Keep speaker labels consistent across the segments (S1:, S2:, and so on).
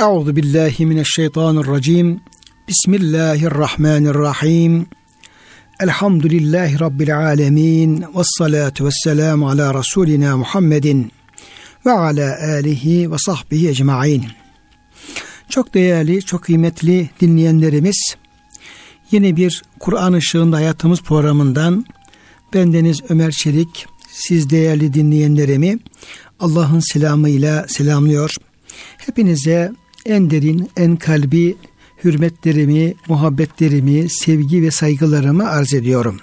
S1: Euzu billahi mineşşeytanirracim. Bismillahirrahmanirrahim. Elhamdülillahi rabbil alamin. Ves salatu vesselamu ala rasulina Muhammedin ve ala alihi ve sahbihi ecmaîn. Çok değerli, çok kıymetli dinleyenlerimiz, yeni bir Kur'an ışığında hayatımız programından bendeniz Ömer Çelik, siz değerli dinleyenlerimi Allah'ın selamıyla selamlıyor. Hepinize en derin, en kalbi hürmetlerimi, muhabbetlerimi, sevgi ve saygılarımı arz ediyorum.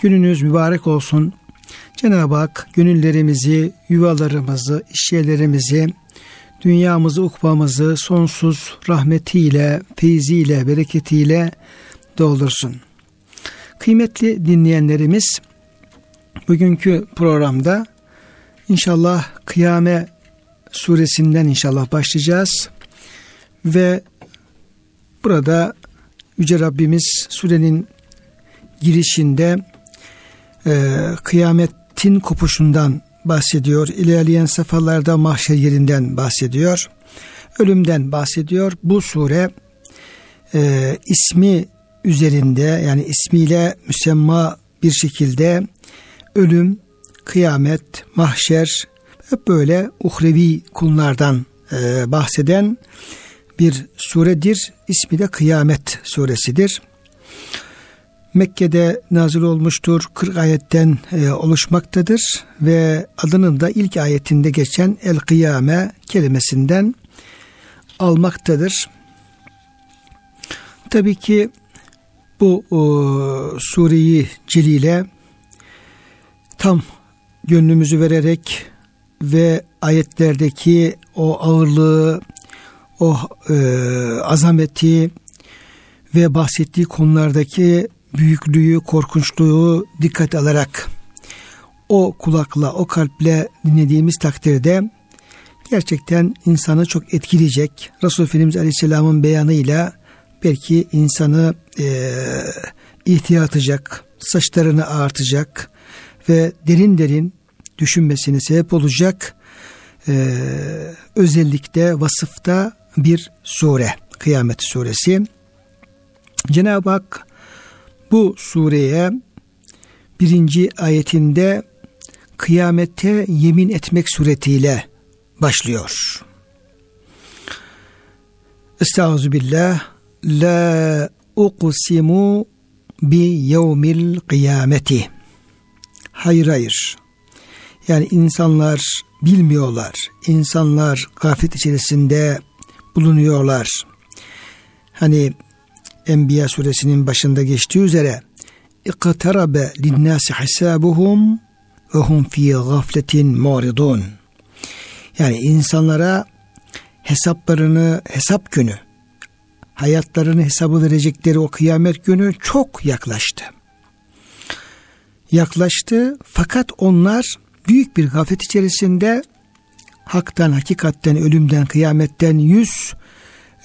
S1: Gününüz mübarek olsun. Cenab-ı Hak gönüllerimizi, yuvalarımızı, işyerlerimizi, dünyamızı, ukbamızı sonsuz rahmetiyle, feyziyle, bereketiyle doldursun. Kıymetli dinleyenlerimiz, bugünkü programda inşallah Kıyame suresinden inşallah başlayacağız. Ve burada Yüce Rabbimiz surenin girişinde e, kıyametin kopuşundan bahsediyor. İlerleyen safhalarda mahşer yerinden bahsediyor. Ölümden bahsediyor. Bu sure e, ismi üzerinde yani ismiyle müsemma bir şekilde ölüm, kıyamet, mahşer hep böyle uhrevi konulardan e, bahseden bir suredir. İsmi de Kıyamet suresidir. Mekke'de nazil olmuştur. 40 ayetten e, oluşmaktadır ve adının da ilk ayetinde geçen El Kıyame kelimesinden almaktadır. Tabii ki bu o, sureyi celile tam gönlümüzü vererek ve ayetlerdeki o ağırlığı, o e, azameti ve bahsettiği konulardaki büyüklüğü, korkunçluğu dikkat alarak o kulakla, o kalple dinlediğimiz takdirde gerçekten insanı çok etkileyecek. Resul Efendimiz Aleyhisselam'ın beyanıyla belki insanı e, ihtiyatacak, saçlarını ağartacak ve derin derin düşünmesine sebep olacak e, özellikle vasıfta bir sure. Kıyamet suresi. Cenab-ı Hak bu sureye birinci ayetinde kıyamete yemin etmek suretiyle başlıyor. Estaizu billah la uqsimu bi yevmil kıyameti. Hayır hayır. Yani insanlar bilmiyorlar. İnsanlar gaflet içerisinde bulunuyorlar. Hani Enbiya suresinin başında geçtiği üzere linnâsi hisabuhum ve hum fî gafletin muridun. Yani insanlara hesaplarını hesap günü hayatlarını hesabı verecekleri o kıyamet günü çok yaklaştı. Yaklaştı fakat onlar büyük bir gaflet içerisinde haktan, hakikatten, ölümden, kıyametten yüz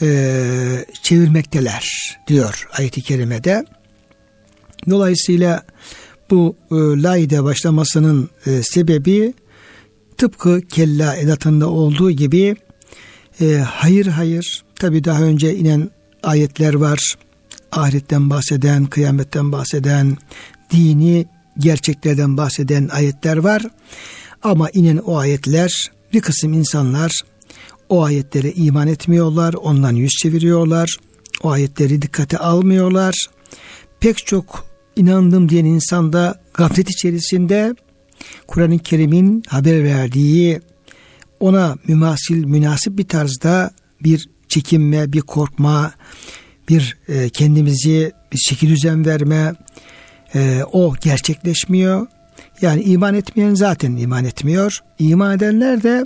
S1: e, çevirmekteler diyor ayet-i kerimede. Dolayısıyla bu e, laide başlamasının e, sebebi tıpkı kella edatında olduğu gibi e, hayır hayır tabi daha önce inen ayetler var. Ahiretten bahseden, kıyametten bahseden, dini gerçeklerden bahseden ayetler var. Ama inen o ayetler bir kısım insanlar o ayetlere iman etmiyorlar, ondan yüz çeviriyorlar, o ayetleri dikkate almıyorlar. Pek çok inandım diyen insan da gaflet içerisinde Kur'an-ı Kerim'in haber verdiği ona mümasil, münasip bir tarzda bir çekinme, bir korkma, bir e, kendimizi bir şekil düzen verme, e, o gerçekleşmiyor. Yani iman etmeyen zaten iman etmiyor. İman edenler de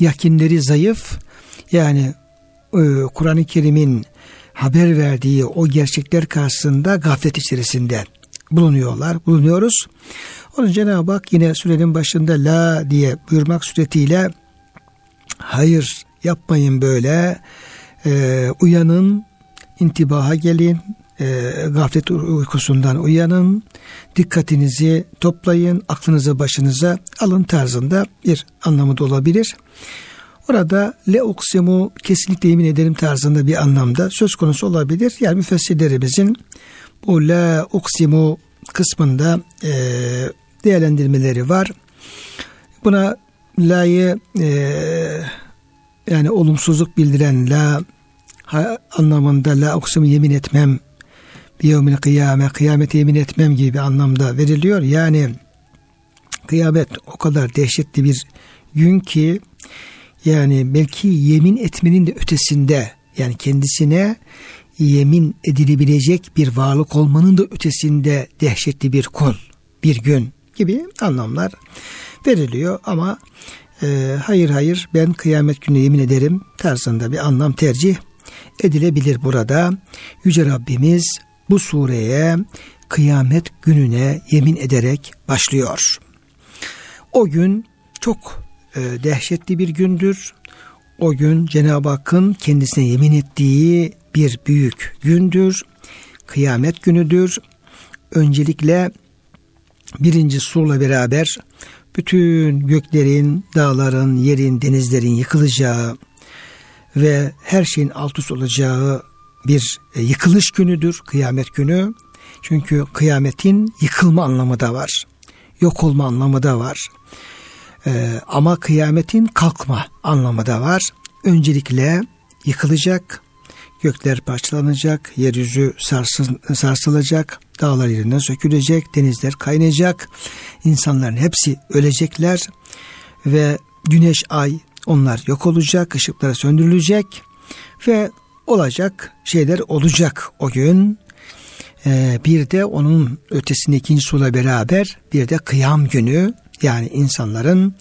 S1: yakinleri zayıf. Yani e, Kur'an-ı Kerim'in haber verdiği o gerçekler karşısında gaflet içerisinde bulunuyorlar, bulunuyoruz. Onun Cenab-ı Hak yine sürenin başında la diye buyurmak suretiyle hayır yapmayın böyle e, uyanın intibaha gelin e, gaflet uykusundan uyanın, dikkatinizi toplayın, aklınızı başınıza alın tarzında bir anlamı da olabilir. Orada le uksimu kesinlikle yemin ederim tarzında bir anlamda söz konusu olabilir. Yani müfessirlerimizin bu la uksimu kısmında e, değerlendirmeleri var. Buna la'yı e, yani olumsuzluk bildiren la ha, anlamında la uksimu yemin etmem yevmil kıyame kıyamete yemin etmem gibi bir anlamda veriliyor. Yani kıyamet o kadar dehşetli bir gün ki yani belki yemin etmenin de ötesinde yani kendisine yemin edilebilecek bir varlık olmanın da ötesinde dehşetli bir kul, bir gün gibi anlamlar veriliyor ama e, hayır hayır ben kıyamet günü yemin ederim tarzında bir anlam tercih edilebilir burada. Yüce Rabbimiz bu sureye kıyamet gününe yemin ederek başlıyor. O gün çok e, dehşetli bir gündür. O gün Cenab-ı Hakk'ın kendisine yemin ettiği bir büyük gündür. Kıyamet günüdür. Öncelikle birinci surla beraber bütün göklerin, dağların, yerin, denizlerin yıkılacağı ve her şeyin alt üst olacağı bir e, yıkılış günüdür kıyamet günü. Çünkü kıyametin yıkılma anlamı da var. Yok olma anlamı da var. Ee, ama kıyametin kalkma anlamı da var. Öncelikle yıkılacak, gökler parçalanacak, yeryüzü sarsılacak, dağlar yerinden sökülecek, denizler kaynayacak, insanların hepsi ölecekler ve güneş, ay onlar yok olacak, ışıklar söndürülecek ve olacak şeyler olacak o gün. Ee, bir de onun ötesinde ikinci sula beraber bir de kıyam günü yani insanların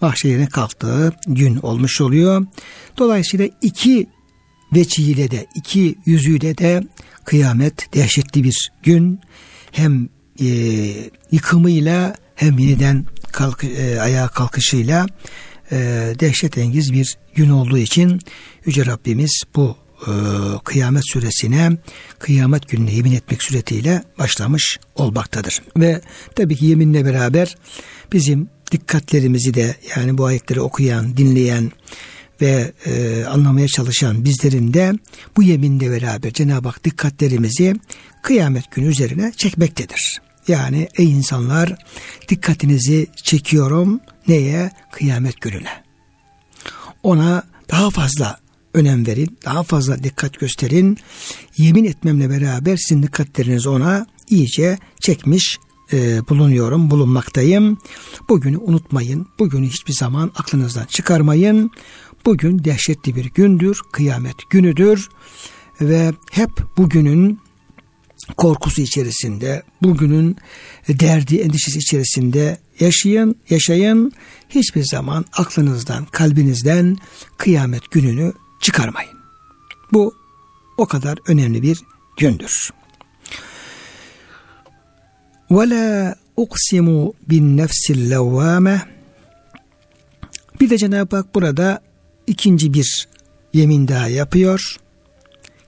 S1: mahşerine kalktığı gün olmuş oluyor. Dolayısıyla iki veçiyle de iki yüzüyle de kıyamet dehşetli bir gün. Hem e, yıkımıyla hem yeniden kalk, e, ayağa kalkışıyla e, dehşet engiz bir gün olduğu için Yüce Rabbimiz bu e, kıyamet süresine kıyamet gününe yemin etmek suretiyle başlamış olmaktadır. Ve tabii ki yeminle beraber bizim dikkatlerimizi de yani bu ayetleri okuyan, dinleyen ve e, anlamaya çalışan bizlerin de bu yeminle beraber Cenab-ı Hak dikkatlerimizi kıyamet günü üzerine çekmektedir. Yani ey insanlar dikkatinizi çekiyorum neye? Kıyamet gününe. Ona daha fazla önem verin, daha fazla dikkat gösterin. Yemin etmemle beraber sizin dikkatlerinizi ona iyice çekmiş e, bulunuyorum, bulunmaktayım. Bugünü unutmayın, bugünü hiçbir zaman aklınızdan çıkarmayın. Bugün dehşetli bir gündür, kıyamet günüdür ve hep bugünün korkusu içerisinde, bugünün derdi, endişesi içerisinde yaşayın, yaşayın. Hiçbir zaman aklınızdan, kalbinizden kıyamet gününü çıkarmayın. Bu o kadar önemli bir gündür. Ve la uksimu bin nefsil levvame bir de Cenab-ı Hak burada ikinci bir yemin daha yapıyor.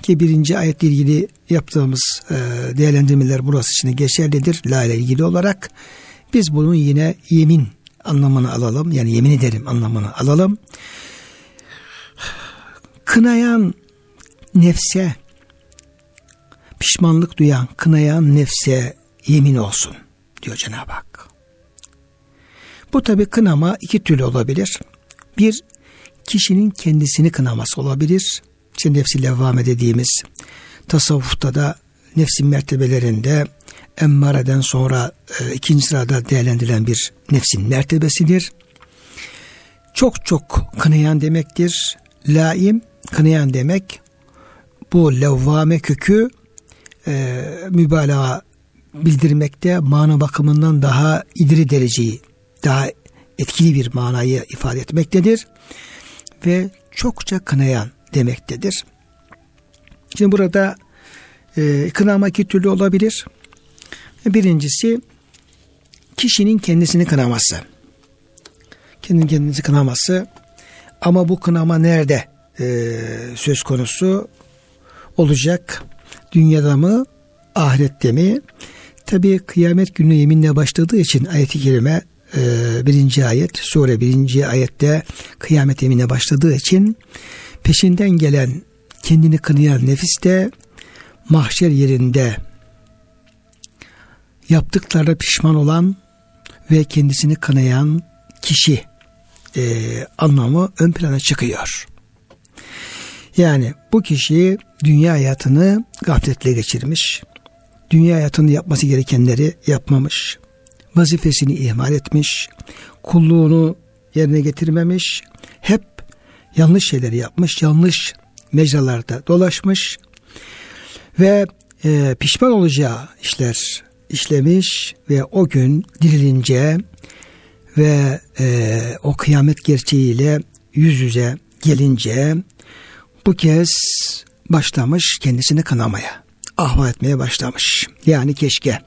S1: Ki birinci ayetle ilgili yaptığımız e, değerlendirmeler burası için geçerlidir. La ile ilgili olarak biz bunun yine yemin anlamını alalım. Yani yemin ederim anlamını alalım kınayan nefse pişmanlık duyan, kınayan nefse yemin olsun diyor Cenab-ı Hak. Bu tabi kınama iki türlü olabilir. Bir, kişinin kendisini kınaması olabilir. İşte nefsi levvame dediğimiz tasavvufta da nefsin mertebelerinde emmareden sonra e, ikinci sırada değerlendirilen bir nefsin mertebesidir. Çok çok kınayan demektir. Laim kınayan demek bu levvame kökü e, mübalağa bildirmekte mana bakımından daha idri dereceyi daha etkili bir manayı ifade etmektedir ve çokça kınayan demektedir. Şimdi burada e, kınama iki türlü olabilir. Birincisi kişinin kendisini kınaması. Kendini kendisi kınaması ama bu kınama nerede e, söz konusu olacak. Dünyada mı ahirette mi? Tabi kıyamet günü yeminle başladığı için ayet-i kerime e, birinci ayet sure birinci ayette kıyamet emine başladığı için peşinden gelen kendini kınayan nefis de mahşer yerinde yaptıklarına pişman olan ve kendisini kınayan kişi e, anlamı ön plana çıkıyor. Yani bu kişi dünya hayatını gafletle geçirmiş, dünya hayatında yapması gerekenleri yapmamış, vazifesini ihmal etmiş, kulluğunu yerine getirmemiş, hep yanlış şeyleri yapmış, yanlış mecralarda dolaşmış. Ve e, pişman olacağı işler işlemiş ve o gün dirilince ve e, o kıyamet gerçeğiyle yüz yüze gelince bu kez başlamış kendisini kanamaya, ahva etmeye başlamış. Yani keşke,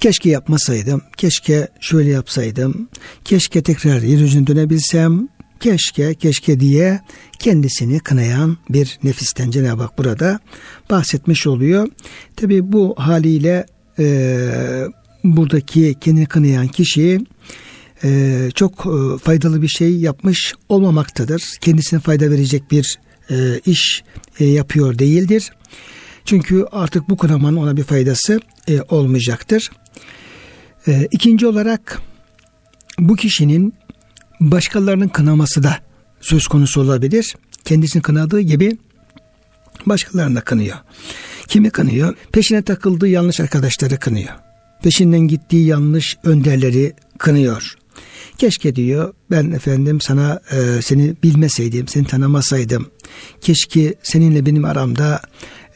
S1: keşke yapmasaydım, keşke şöyle yapsaydım, keşke tekrar yeryüzüne dönebilsem, keşke, keşke diye kendisini kınayan bir nefisten Cenab-ı Hak burada bahsetmiş oluyor. Tabi bu haliyle e, buradaki kendini kınayan kişi e, çok e, faydalı bir şey yapmış olmamaktadır. Kendisine fayda verecek bir e, iş e, yapıyor değildir. Çünkü artık bu kınamanın ona bir faydası e, olmayacaktır. E, ikinci olarak bu kişinin başkalarının kınaması da söz konusu olabilir. Kendisini kınadığı gibi başkalarını da kınıyor. Kimi kınıyor? Peşine takıldığı yanlış arkadaşları kınıyor. Peşinden gittiği yanlış önderleri kınıyor. Keşke diyor ben efendim sana e, seni bilmeseydim, seni tanımasaydım. Keşke seninle benim aramda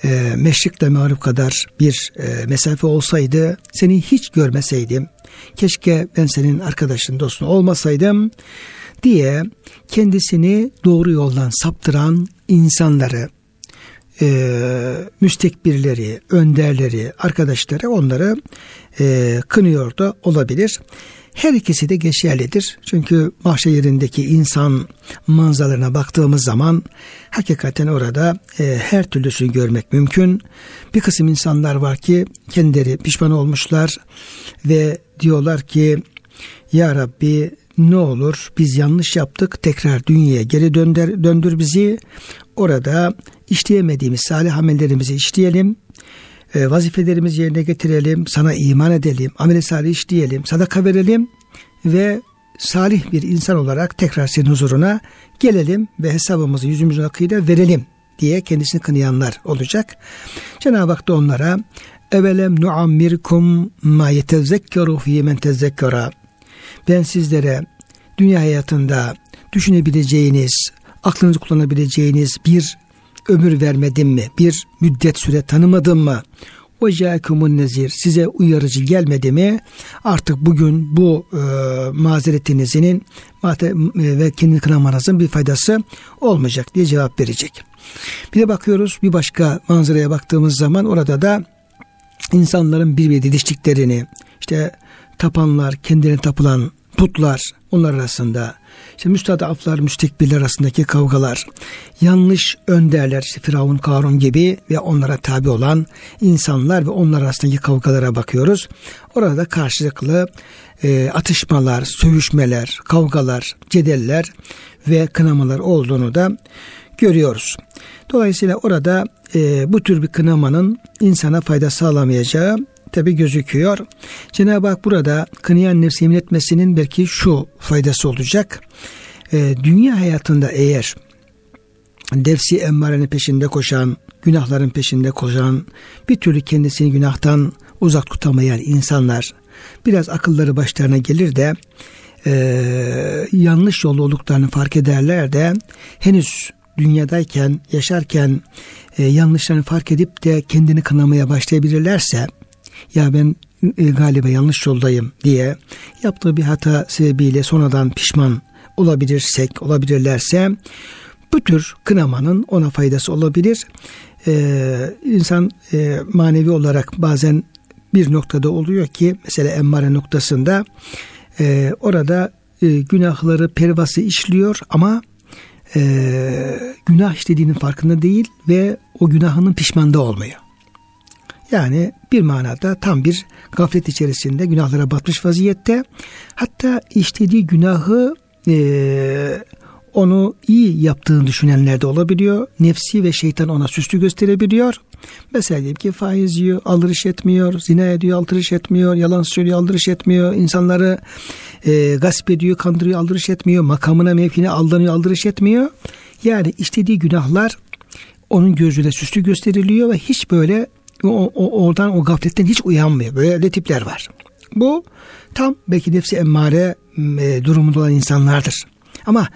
S1: e, meşrikle mağrip kadar bir e, mesafe olsaydı, seni hiç görmeseydim. Keşke ben senin arkadaşın, dostun olmasaydım diye kendisini doğru yoldan saptıran insanları, e, müstekbirleri, önderleri, arkadaşları onları e, kınıyor da olabilir. Her ikisi de geçerlidir. Çünkü mahşer yerindeki insan manzaralarına baktığımız zaman hakikaten orada e, her türlüsünü görmek mümkün. Bir kısım insanlar var ki kendileri pişman olmuşlar ve diyorlar ki Ya Rabbi ne olur biz yanlış yaptık tekrar dünyaya geri döndür, döndür bizi orada işleyemediğimiz salih amellerimizi işleyelim e, vazifelerimizi yerine getirelim, sana iman edelim, amel-i salih işleyelim, sadaka verelim ve salih bir insan olarak tekrar senin huzuruna gelelim ve hesabımızı yüzümüzün akıyla verelim diye kendisini kınayanlar olacak. Cenab-ı Hak da onlara evelem nuammirkum ma yetezekkeru fi men tezekkera ben sizlere dünya hayatında düşünebileceğiniz, aklınızı kullanabileceğiniz bir ömür vermedim mi? Bir müddet süre tanımadım mı? O câkumun nezir size uyarıcı gelmedi mi? Artık bugün bu e, mazeretinizin ve kendi kınamanızın bir faydası olmayacak diye cevap verecek. Bir de bakıyoruz bir başka manzaraya baktığımız zaman orada da insanların birbirine didiştiklerini işte tapanlar, kendine tapılan putlar onlar arasında işte müstadaflar, müstekbirler arasındaki kavgalar, yanlış önderler, işte Firavun, Karun gibi ve onlara tabi olan insanlar ve onlar arasındaki kavgalara bakıyoruz. Orada karşılıklı e, atışmalar, sövüşmeler, kavgalar, cedeller ve kınamalar olduğunu da görüyoruz. Dolayısıyla orada e, bu tür bir kınamanın insana fayda sağlamayacağı tabi gözüküyor. Cenab-ı Hak burada kınayan nefsi yemin etmesinin belki şu faydası olacak. E, dünya hayatında eğer nefsi emmarenin peşinde koşan, günahların peşinde koşan, bir türlü kendisini günahtan uzak tutamayan insanlar biraz akılları başlarına gelir de e, yanlış yolda olduklarını fark ederler de henüz dünyadayken, yaşarken e, yanlışlarını fark edip de kendini kınamaya başlayabilirlerse ya ben e, galiba yanlış yoldayım diye yaptığı bir hata sebebiyle sonradan pişman olabilirsek, olabilirlerse bu tür kınamanın ona faydası olabilir. Ee, insan e, manevi olarak bazen bir noktada oluyor ki mesela emmare noktasında e, orada e, günahları pervası işliyor ama e, günah işlediğinin farkında değil ve o günahının pişmanda olmuyor. Yani bir manada tam bir gaflet içerisinde günahlara batmış vaziyette. Hatta işlediği günahı e, onu iyi yaptığını düşünenler de olabiliyor. Nefsi ve şeytan ona süslü gösterebiliyor. Mesela diyelim ki faiz yiyor, aldırış etmiyor, zina ediyor, aldırış etmiyor, yalan söylüyor, aldırış etmiyor, insanları e, gasp ediyor, kandırıyor, aldırış etmiyor, makamına, mevkine aldanıyor, aldırış etmiyor. Yani işlediği günahlar onun gözüne süslü gösteriliyor ve hiç böyle o, o, oradan o gafletten hiç uyanmıyor. Böyle tipler var. Bu tam belki nefsi emmare e, durumunda olan insanlardır. Ama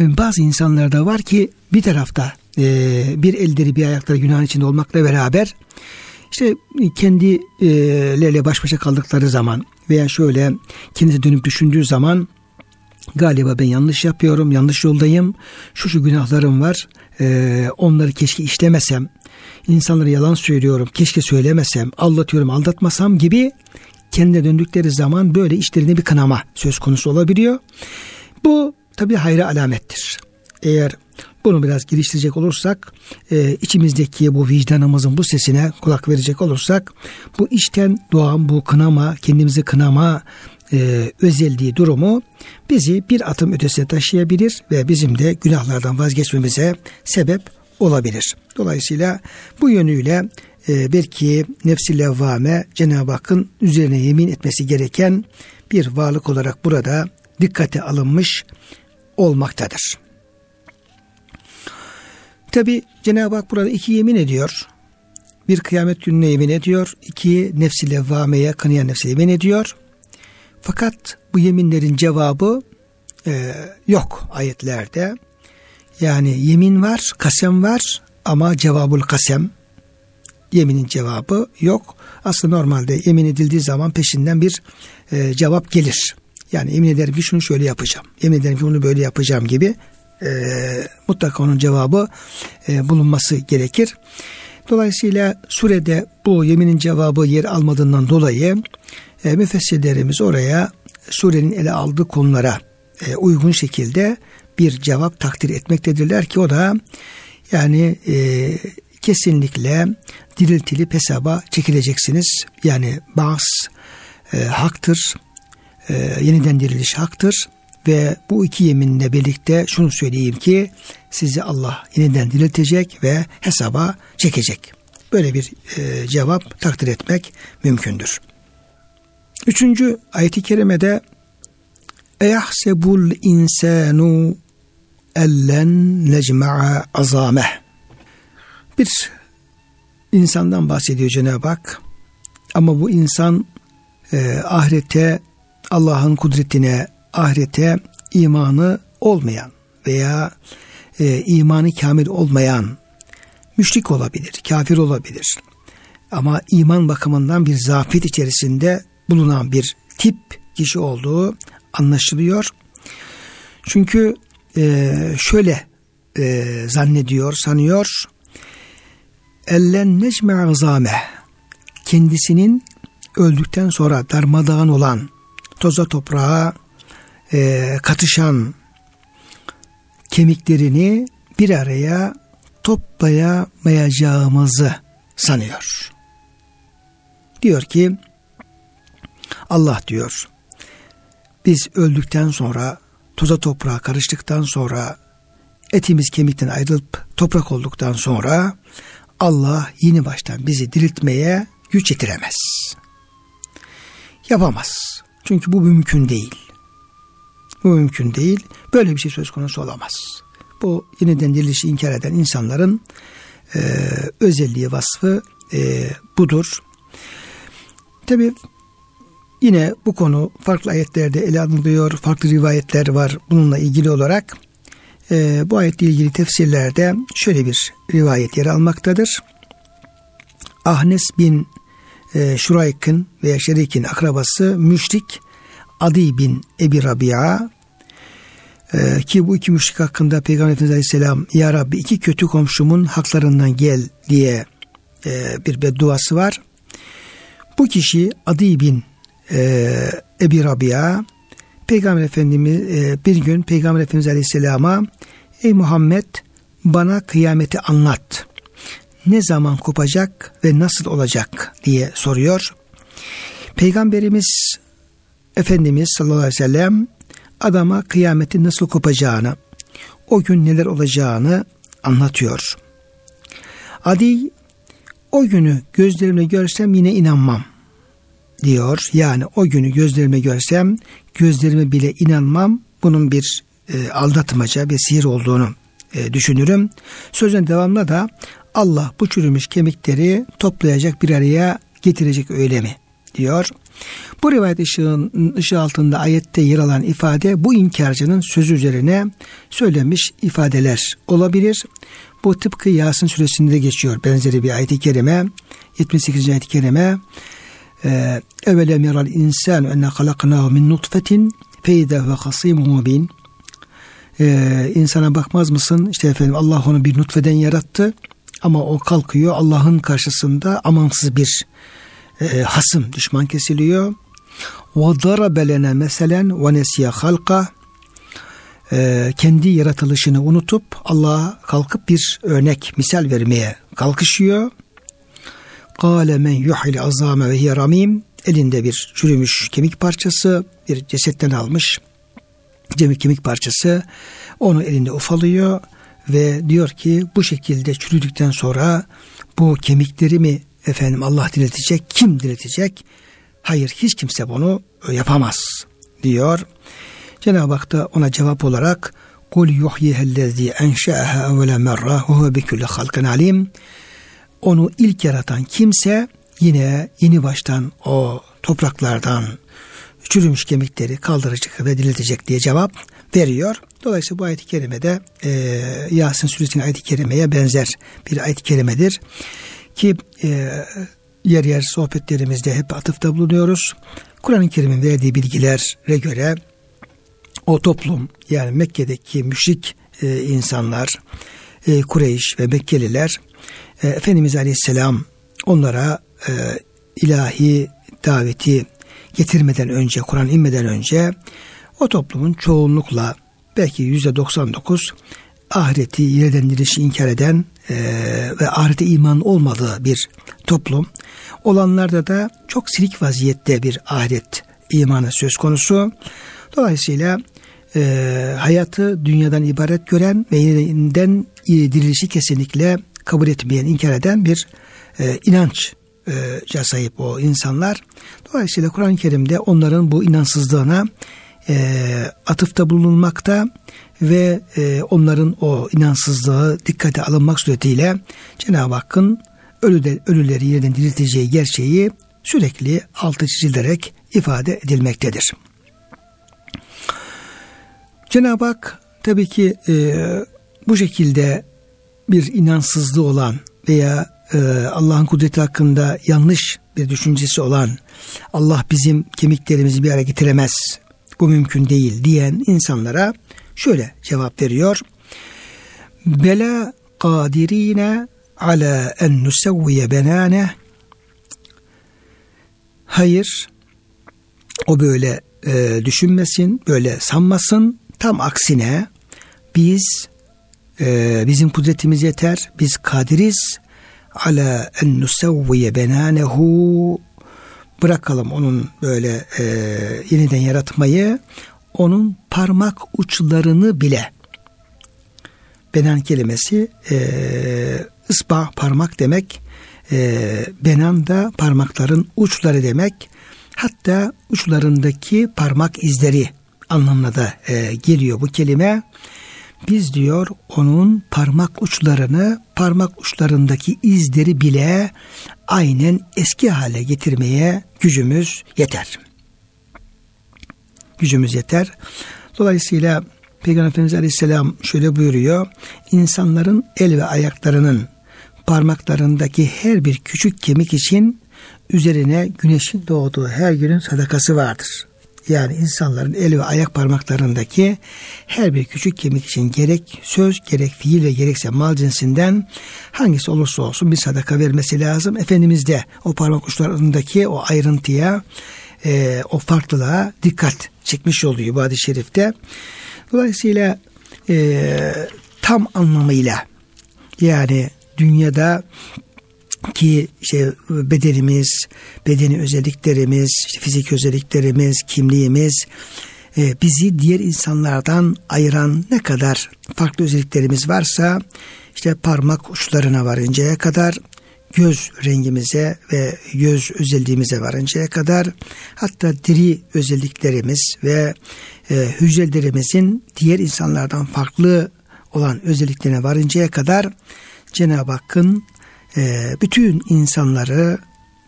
S1: e, bazı insanlarda var ki bir tarafta e, bir elleri bir ayakları günahın içinde olmakla beraber işte kendilerle baş başa kaldıkları zaman veya şöyle kendisi dönüp düşündüğü zaman galiba ben yanlış yapıyorum, yanlış yoldayım, şu şu günahlarım var, e, onları keşke işlemesem, insanlara yalan söylüyorum, keşke söylemesem, aldatıyorum, aldatmasam gibi kendine döndükleri zaman böyle işlerinde bir kınama söz konusu olabiliyor. Bu tabi hayra alamettir. Eğer bunu biraz geliştirecek olursak, e, içimizdeki bu vicdanımızın bu sesine kulak verecek olursak, bu işten doğan bu kınama, kendimizi kınama e, özelliği durumu bizi bir atım ötesine taşıyabilir ve bizim de günahlardan vazgeçmemize sebep olabilir. Dolayısıyla bu yönüyle e, belki nefsi levvame Cenab-ı Hakk'ın üzerine yemin etmesi gereken bir varlık olarak burada dikkate alınmış olmaktadır. Tabi Cenab-ı Hak burada iki yemin ediyor. Bir kıyamet gününe yemin ediyor. iki nefsi levvameye kınayan nefsi yemin ediyor. Fakat bu yeminlerin cevabı e, yok ayetlerde. Yani yemin var, kasem var ama cevabul kasem yeminin cevabı yok. Aslında normalde yemin edildiği zaman peşinden bir e, cevap gelir. Yani yemin ederim ki şunu şöyle yapacağım. Yemin ederim ki bunu böyle yapacağım gibi e, mutlaka onun cevabı e, bulunması gerekir. Dolayısıyla surede bu yeminin cevabı yer almadığından dolayı e, müfessirlerimiz oraya surenin ele aldığı konulara e, uygun şekilde bir cevap takdir etmektedirler ki o da yani e, kesinlikle diriltilip hesaba çekileceksiniz. Yani bazı e, haktır, e, yeniden diriliş haktır ve bu iki yeminle birlikte şunu söyleyeyim ki sizi Allah yeniden diriltecek ve hesaba çekecek. Böyle bir e, cevap takdir etmek mümkündür. Üçüncü ayeti kerimede Eyahsebul insanu ellen necma'a azameh Bir insandan bahsediyor Cenab-ı Hak. Ama bu insan e, ahirete, Allah'ın kudretine, ahirete imanı olmayan veya e, imanı kamil olmayan müşrik olabilir, kafir olabilir. Ama iman bakımından bir zafiyet içerisinde bulunan bir tip kişi olduğu anlaşılıyor. Çünkü e, şöyle e, zannediyor, sanıyor. Ellen necme azame kendisinin öldükten sonra darmadağın olan toza toprağa e, katışan kemiklerini bir araya toplayamayacağımızı sanıyor. Diyor ki Allah diyor biz öldükten sonra toza toprağa karıştıktan sonra etimiz kemikten ayrılıp toprak olduktan sonra Allah yeni baştan bizi diriltmeye güç yetiremez. Yapamaz. Çünkü bu mümkün değil. Bu mümkün değil. Böyle bir şey söz konusu olamaz. Bu yeniden dirilişi inkar eden insanların e, özelliği, vasfı e, budur. Tabi Yine bu konu farklı ayetlerde ele alınıyor, farklı rivayetler var bununla ilgili olarak. E, bu ayetle ilgili tefsirlerde şöyle bir rivayet yer almaktadır. Ahnes bin e, Şurayk'ın veya Şerik'in akrabası müşrik Adi bin Ebi Rabia e, ki bu iki müşrik hakkında Peygamber Efendimiz Aleyhisselam Ya Rabbi iki kötü komşumun haklarından gel diye e, bir bedduası var. Bu kişi Adi bin e, Ebi Rabia Peygamber Efendimiz e, bir gün Peygamber Efendimiz Aleyhisselam'a Ey Muhammed bana kıyameti anlat. ne zaman kopacak ve nasıl olacak diye soruyor. Peygamberimiz Efendimiz sallallahu aleyhi ve sellem adama kıyametin nasıl kopacağını, o gün neler olacağını anlatıyor. Adi o günü gözlerimle görsem yine inanmam diyor. Yani o günü gözlerime görsem gözlerime bile inanmam. Bunun bir e, aldatmaca bir sihir olduğunu e, düşünürüm. Sözün devamında da Allah bu çürümüş kemikleri toplayacak bir araya getirecek öyle mi diyor. Bu rivayet ışığın, ışığı altında ayette yer alan ifade bu inkarcının sözü üzerine söylenmiş ifadeler olabilir. Bu tıpkı Yasin suresinde geçiyor benzeri bir ayet-i kerime. 78. ayet-i kerime ee, Evelem yaral insan enne halaknahu min nutfetin feyde ve hasimun mubin ee, insana bakmaz mısın? İşte efendim Allah onu bir nutfeden yarattı ama o kalkıyor Allah'ın karşısında amansız bir e, hasım, düşman kesiliyor. Ve darabe meselen ve nesiye halka e, kendi yaratılışını unutup Allah'a kalkıp bir örnek, misal vermeye kalkışıyor. Kâle men yuhil azame ve hiye ramim elinde bir çürümüş kemik parçası, bir cesetten almış kemik parçası. Onu elinde ufalıyor ve diyor ki bu şekilde çürüdükten sonra bu kemikleri mi efendim Allah diletecek kim diletecek hayır hiç kimse bunu yapamaz diyor. Cenab-ı Hak da ona cevap olarak kul yuhyihellezî enşe'eha evvele merra ve huve bikulli halkın alim onu ilk yaratan kimse yine yeni baştan o topraklardan çürümüş kemikleri kaldıracak ve diletecek diye cevap veriyor. Dolayısıyla bu ayet-i kerimede e, Yasin suresinin ayet-i kerimeye benzer bir ayet-i kerimedir. Ki e, yer yer sohbetlerimizde hep atıfta bulunuyoruz. Kur'an-ı Kerim'in verdiği bilgilere göre o toplum yani Mekke'deki müşrik e, insanlar, e, Kureyş ve Mekkeliler e, Efendimiz Aleyhisselam onlara e, ilahi daveti getirmeden önce, Kur'an inmeden önce o toplumun çoğunlukla belki yüzde 99 ahireti yeniden dirilişi inkar eden e, ve ahirete iman olmadığı bir toplum. Olanlarda da çok silik vaziyette bir ahiret imanı söz konusu. Dolayısıyla e, hayatı dünyadan ibaret gören ve yeniden dirilişi kesinlikle kabul etmeyen, inkar eden bir e, inanç e, sahip o insanlar. Dolayısıyla Kur'an-ı Kerim'de onların bu inansızlığına e, atıfta bulunmakta ve e, onların o inansızlığı dikkate alınmak suretiyle Cenab-ı Hakk'ın ölüde, ölüleri yerden dirilteceği gerçeği sürekli altı çizilerek ifade edilmektedir. Cenab-ı Hak tabii ki e, bu şekilde bir inansızlığı olan veya e, Allah'ın kudreti hakkında yanlış bir düşüncesi olan Allah bizim kemiklerimizi bir araya getiremez bu mümkün değil diyen insanlara şöyle cevap veriyor. Bela kadirine ala en nusevviye benane Hayır o böyle e, düşünmesin, böyle sanmasın. Tam aksine biz e, bizim kudretimiz yeter. Biz kadiriz. Ala en nusevviye benanehu bırakalım onun böyle e, yeniden yaratmayı. Onun parmak uçlarını bile. Benan kelimesi e, ısba parmak demek. E, benan da parmakların uçları demek. Hatta uçlarındaki parmak izleri anlamına da e, geliyor bu kelime biz diyor onun parmak uçlarını, parmak uçlarındaki izleri bile aynen eski hale getirmeye gücümüz yeter. Gücümüz yeter. Dolayısıyla Peygamber Efendimiz Aleyhisselam şöyle buyuruyor. İnsanların el ve ayaklarının parmaklarındaki her bir küçük kemik için üzerine güneşin doğduğu her günün sadakası vardır yani insanların el ve ayak parmaklarındaki her bir küçük kemik için gerek söz gerek fiil ve gerekse mal cinsinden hangisi olursa olsun bir sadaka vermesi lazım. Efendimiz de o parmak uçlarındaki o ayrıntıya e, o farklılığa dikkat çekmiş oluyor bu hadis-i şerifte. Dolayısıyla e, tam anlamıyla yani dünyada ki işte bedenimiz, bedeni özelliklerimiz, işte fizik özelliklerimiz, kimliğimiz e, bizi diğer insanlardan ayıran ne kadar farklı özelliklerimiz varsa işte parmak uçlarına varıncaya kadar göz rengimize ve göz özelliğimize varıncaya kadar hatta diri özelliklerimiz ve e, hücrelerimizin diğer insanlardan farklı olan özelliklerine varıncaya kadar Cenab-ı Hakk'ın e, bütün insanları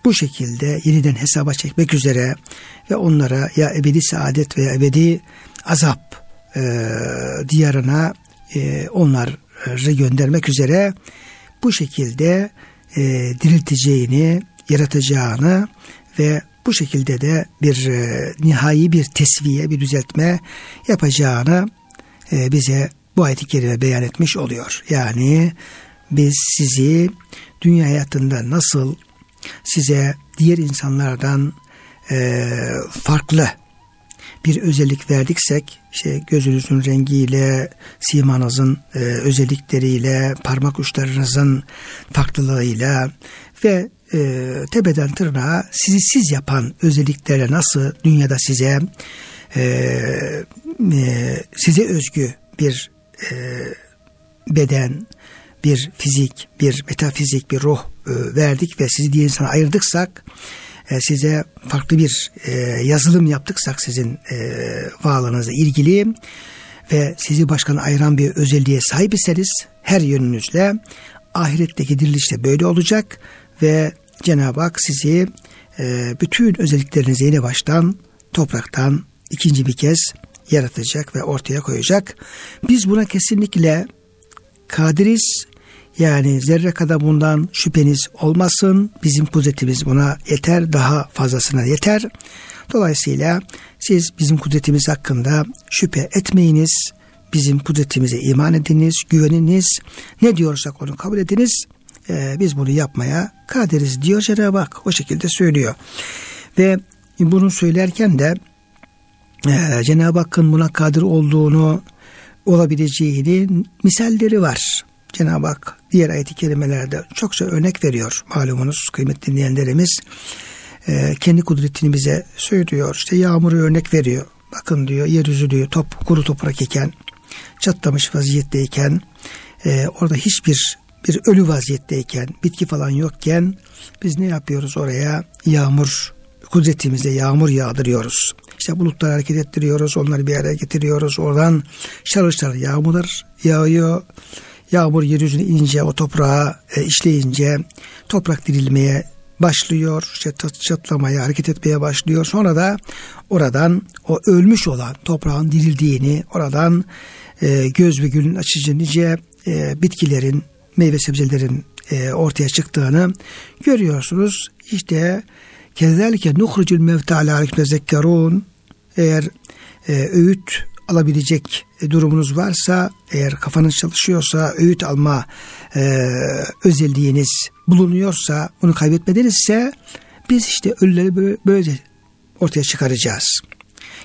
S1: bu şekilde yeniden hesaba çekmek üzere ve onlara ya ebedi saadet veya ebedi azap e, diyarına e, onları göndermek üzere bu şekilde e, dirilteceğini, yaratacağını ve bu şekilde de bir e, nihai bir tesviye, bir düzeltme yapacağını e, bize bu ayet-i kerime beyan etmiş oluyor. Yani biz sizi dünya hayatında nasıl size diğer insanlardan e, farklı bir özellik verdiksek işte gözünüzün rengiyle, simanızın e, özellikleriyle, parmak uçlarınızın farklılığıyla ve e, tepeden tırnağa sizi siz yapan özelliklerle nasıl dünyada size e, e, size özgü bir e, beden, bir fizik, bir metafizik, bir ruh e, verdik ve sizi diğer insana ayırdıksak e, size farklı bir e, yazılım yaptıksak sizin e, varlığınızla ilgili ve sizi başkan ayıran bir özelliğe sahip iseniz her yönünüzle ahiretteki dirilişte böyle olacak ve Cenab-ı Hak sizi e, bütün özelliklerinizi yeni baştan topraktan ikinci bir kez yaratacak ve ortaya koyacak. Biz buna kesinlikle kadiriz yani zerre kadar bundan şüpheniz olmasın. Bizim kudretimiz buna yeter. Daha fazlasına yeter. Dolayısıyla siz bizim kudretimiz hakkında şüphe etmeyiniz. Bizim kudretimize iman ediniz, güveniniz. Ne diyorsak onu kabul ediniz. Ee, biz bunu yapmaya kaderiz diyor Cenab-ı Hak. O şekilde söylüyor. Ve bunu söylerken de e, Cenab-ı Hakk'ın buna kadir olduğunu olabileceğini misalleri var. Cenab-ı Hak diğer ayet-i kerimelerde çokça örnek veriyor malumunuz kıymetli dinleyenlerimiz. E, kendi kudretini bize söylüyor. İşte yağmuru örnek veriyor. Bakın diyor yeryüzü diyor top, kuru toprak iken çatlamış vaziyetteyken e, orada hiçbir bir ölü vaziyetteyken bitki falan yokken biz ne yapıyoruz oraya yağmur kudretimizle yağmur yağdırıyoruz. İşte bulutları hareket ettiriyoruz, onları bir araya getiriyoruz. Oradan şarıl yağmurlar yağıyor. Yağmur yeryüzüne ince o toprağa e, işleyince toprak dirilmeye başlıyor. Çatlamaya, hareket etmeye başlıyor. Sonra da oradan o ölmüş olan toprağın dirildiğini, oradan e, göz ve gülün açıcı nice e, bitkilerin, meyve sebzelerin e, ortaya çıktığını görüyorsunuz. İşte kezalike nuhrucul mevta ala zekkerun eğer e, öğüt alabilecek durumunuz varsa eğer kafanız çalışıyorsa öğüt alma e, özelliğiniz bulunuyorsa bunu kaybetmedinizse biz işte ölüleri böyle ortaya çıkaracağız.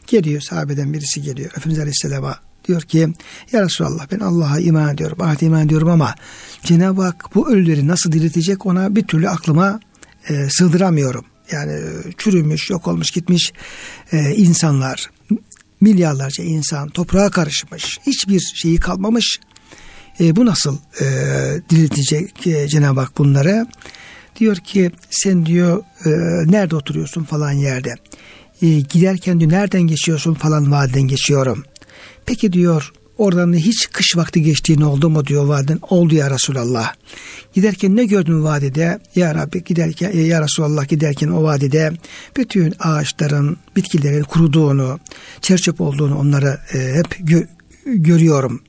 S1: Geliyor sahabeden birisi geliyor Efendimiz Aleyhisselam'a diyor ki ya Resulallah ben Allah'a iman ediyorum ahirete iman ediyorum ama Cenab-ı Hak bu ölüleri nasıl diriltecek ona bir türlü aklıma e, sığdıramıyorum. Yani çürümüş, yok olmuş, gitmiş e, insanlar, milyarlarca insan toprağa karışmış, hiçbir şeyi kalmamış. E, bu nasıl e, diriltecek e, Cenab-ı Hak bunları? Diyor ki sen diyor e, nerede oturuyorsun falan yerde. E, giderken diyor nereden geçiyorsun falan vadiden geçiyorum. Peki diyor Oradan hiç kış vakti geçtiğini oldu mu diyor vadiden. Oldu ya Resulallah. Giderken ne gördün vadide? Ya Rabbi giderken ya Resulallah giderken o vadide bütün ağaçların, bitkilerin kuruduğunu, çerçöp olduğunu onları e, hep gö- görüyorum.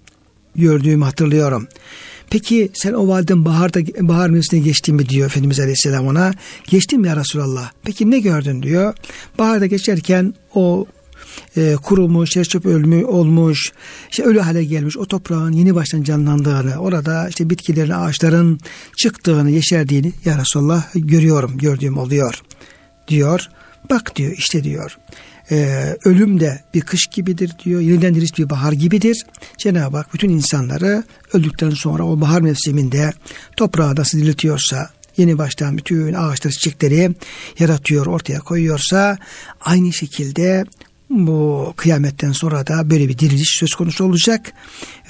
S1: Gördüğümü hatırlıyorum. Peki sen o vadiden baharda bahar mevsimine geçtin mi diyor Efendimiz Aleyhisselam ona. Geçtim ya Resulallah. Peki ne gördün diyor. Baharda geçerken o e, kurumuş, çöp ölmü olmuş, işte ölü hale gelmiş o toprağın yeni baştan canlandığını, orada işte bitkilerin, ağaçların çıktığını, yeşerdiğini ya Resulallah görüyorum, gördüğüm oluyor diyor. Bak diyor işte diyor. Ee, ölüm de bir kış gibidir diyor. Yeniden diriş bir bahar gibidir. Cenab-ı Hak bütün insanları öldükten sonra o bahar mevsiminde toprağa nasıl diriltiyorsa yeni baştan bütün ağaçları çiçekleri yaratıyor ortaya koyuyorsa aynı şekilde bu kıyametten sonra da böyle bir diriliş söz konusu olacak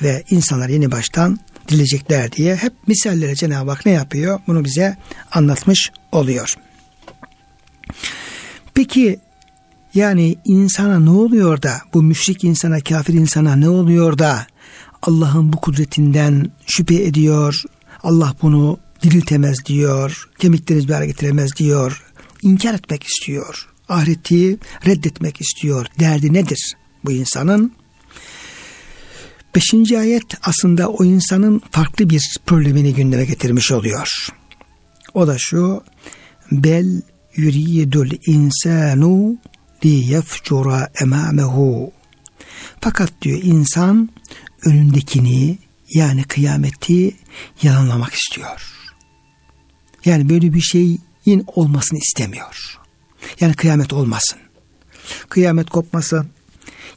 S1: ve insanlar yeni baştan dirilecekler diye hep misallere Cenab-ı Hak ne yapıyor? Bunu bize anlatmış oluyor. Peki yani insana ne oluyor da bu müşrik insana kafir insana ne oluyor da Allah'ın bu kudretinden şüphe ediyor. Allah bunu diriltemez diyor. Kemikleriniz bir getiremez diyor. İnkar etmek istiyor. Ahireti reddetmek istiyor. Derdi nedir bu insanın? Beşinci ayet aslında o insanın farklı bir problemini gündeme getirmiş oluyor. O da şu. Bel yuridul insanu li yefcura emamehu. Fakat diyor insan önündekini yani kıyameti yalanlamak istiyor. Yani böyle bir şeyin olmasını istemiyor. Yani kıyamet olmasın. Kıyamet kopmasın.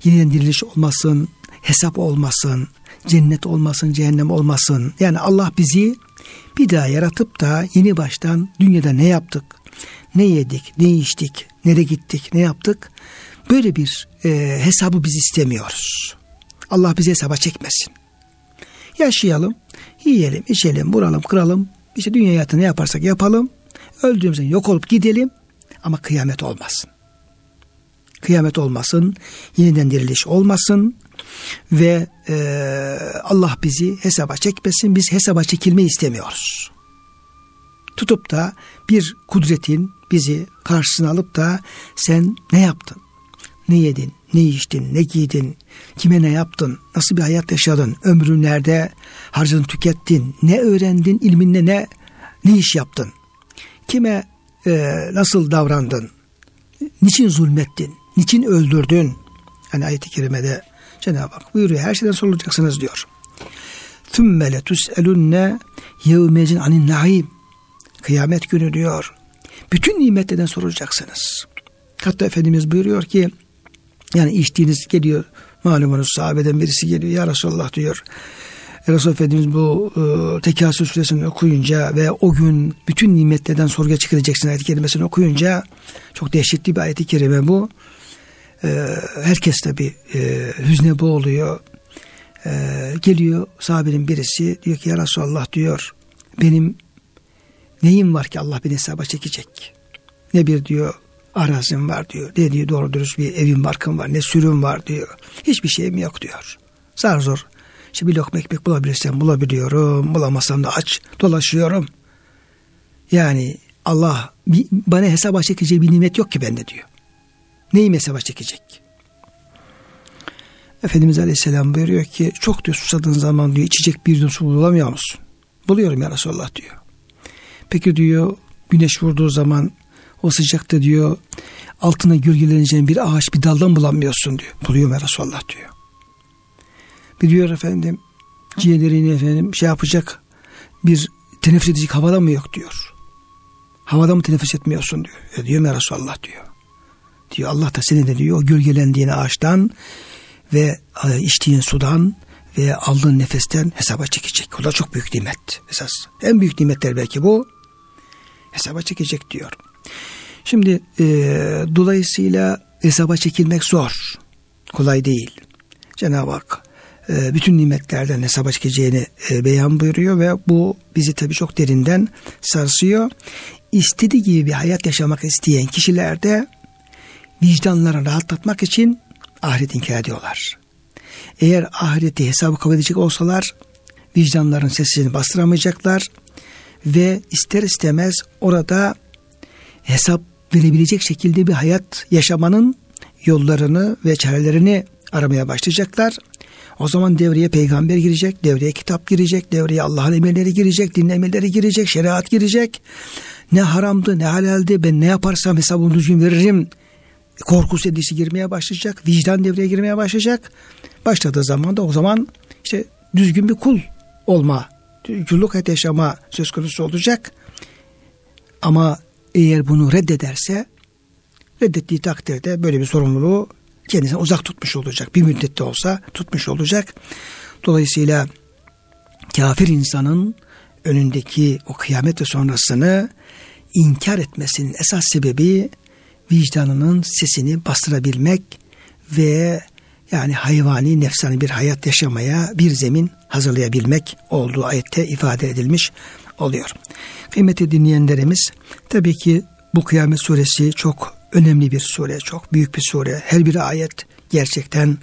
S1: Yeniden diriliş olmasın. Hesap olmasın. Cennet olmasın, cehennem olmasın. Yani Allah bizi bir daha yaratıp da yeni baştan dünyada ne yaptık? Ne yedik, ne içtik, nereye gittik, ne yaptık? Böyle bir e, hesabı biz istemiyoruz. Allah bizi hesaba çekmesin. Yaşayalım, yiyelim, içelim, vuralım, kıralım. İşte dünya hayatı ne yaparsak yapalım. Öldüğümüzde yok olup gidelim ama kıyamet olmasın. Kıyamet olmasın, yeniden diriliş olmasın ve e, Allah bizi hesaba çekmesin. Biz hesaba çekilmeyi istemiyoruz. Tutup da bir kudretin bizi karşısına alıp da sen ne yaptın? Ne yedin? Ne içtin? Ne giydin? Kime ne yaptın? Nasıl bir hayat yaşadın? Ömrün nerede harcadın, tükettin? Ne öğrendin? İlminle ne ne iş yaptın? Kime e, nasıl davrandın? Niçin zulmettin? Niçin öldürdün? Hani ayet-i kerimede Cenab-ı Hak buyuruyor her şeyden sorulacaksınız diyor. ثُمَّ لَتُسْأَلُنَّ يَوْمَيْزٍ anin naim. Kıyamet günü diyor. Bütün nimetlerden sorulacaksınız. Hatta Efendimiz buyuruyor ki yani içtiğiniz geliyor malumunuz sahabeden birisi geliyor ya Resulallah diyor. Resul Efendimiz bu e, Tekasür suresini okuyunca ve o gün bütün nimetlerden sorguya çıkaracaksın ayet-i kerimesini okuyunca çok dehşetli bir ayet-i kerime bu. E, herkes tabi e, hüzne boğuluyor. E, geliyor sahabenin birisi diyor ki ya Resulallah diyor benim neyim var ki Allah beni hesaba çekecek. Ne bir diyor arazim var diyor. Ne diyor doğru dürüst bir evim barkım var. Ne sürüm var diyor. Hiçbir şeyim yok diyor. Zar zor. İşte bir lokma ekmek bulabilirsem bulabiliyorum. Bulamazsam da aç dolaşıyorum. Yani Allah bana hesaba çekeceği bir nimet yok ki bende diyor. Neyim hesaba çekecek? Efendimiz Aleyhisselam buyuruyor ki çok diyor susadığın zaman diyor içecek bir yudum su bulamıyor musun? Buluyorum ya Resulallah diyor. Peki diyor güneş vurduğu zaman o sıcakta diyor altına gölgeleneceğin bir ağaç bir daldan bulamıyorsun diyor. Buluyorum ya Resulallah diyor. Bir diyor efendim ciğerlerini efendim şey yapacak bir teneffüs edecek havada mı yok diyor. Havada mı teneffüs etmiyorsun diyor. E diyor ya Resulallah diyor. Diyor Allah da seni de diyor gölgelendiğin ağaçtan ve e, içtiğin sudan ve aldığın nefesten hesaba çekecek. O da çok büyük nimet esas. En büyük nimetler belki bu. Hesaba çekecek diyor. Şimdi e, dolayısıyla hesaba çekilmek zor. Kolay değil. Cenab-ı Hak bütün nimetlerden hesaba çekeceğini e, beyan buyuruyor ve bu bizi tabii çok derinden sarsıyor. İstediği gibi bir hayat yaşamak isteyen kişiler de vicdanlarını rahatlatmak için ahiret inkar ediyorlar. Eğer ahireti hesabı kabul edecek olsalar vicdanların sesini bastıramayacaklar ve ister istemez orada hesap verebilecek şekilde bir hayat yaşamanın yollarını ve çarelerini aramaya başlayacaklar. O zaman devreye peygamber girecek, devreye kitap girecek, devreye Allah'ın emirleri girecek, din emirleri girecek, şeriat girecek. Ne haramdı, ne halaldi, ben ne yaparsam hesabını düzgün veririm. Korkusu endişesi girmeye başlayacak, vicdan devreye girmeye başlayacak. Başladığı zaman da o zaman işte düzgün bir kul olma, kulluk et yaşama söz konusu olacak. Ama eğer bunu reddederse Reddettiği takdirde böyle bir sorumluluğu kendisine uzak tutmuş olacak. Bir müddette olsa tutmuş olacak. Dolayısıyla kafir insanın önündeki o kıyamet sonrasını inkar etmesinin esas sebebi vicdanının sesini bastırabilmek ve yani hayvani nefsani bir hayat yaşamaya bir zemin hazırlayabilmek olduğu ayette ifade edilmiş oluyor. Kıymetli dinleyenlerimiz tabii ki bu kıyamet suresi çok önemli bir sure, çok büyük bir sure. Her bir ayet gerçekten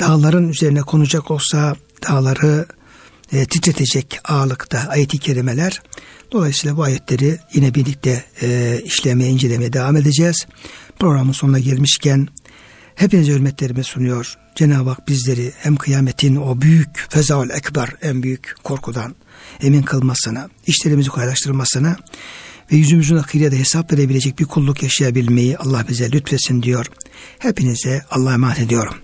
S1: dağların üzerine konacak olsa dağları e, titretecek ağırlıkta ayeti kerimeler. Dolayısıyla bu ayetleri yine birlikte e, işlemeye, incelemeye devam edeceğiz. Programın sonuna gelmişken hepinize hürmetlerimi sunuyor. Cenab-ı Hak bizleri hem kıyametin o büyük fezaul ekber en büyük korkudan emin kılmasına, işlerimizi kolaylaştırmasına ve yüzümüzün akıyla da hesap verebilecek bir kulluk yaşayabilmeyi Allah bize lütfesin diyor. Hepinize Allah'a emanet ediyorum.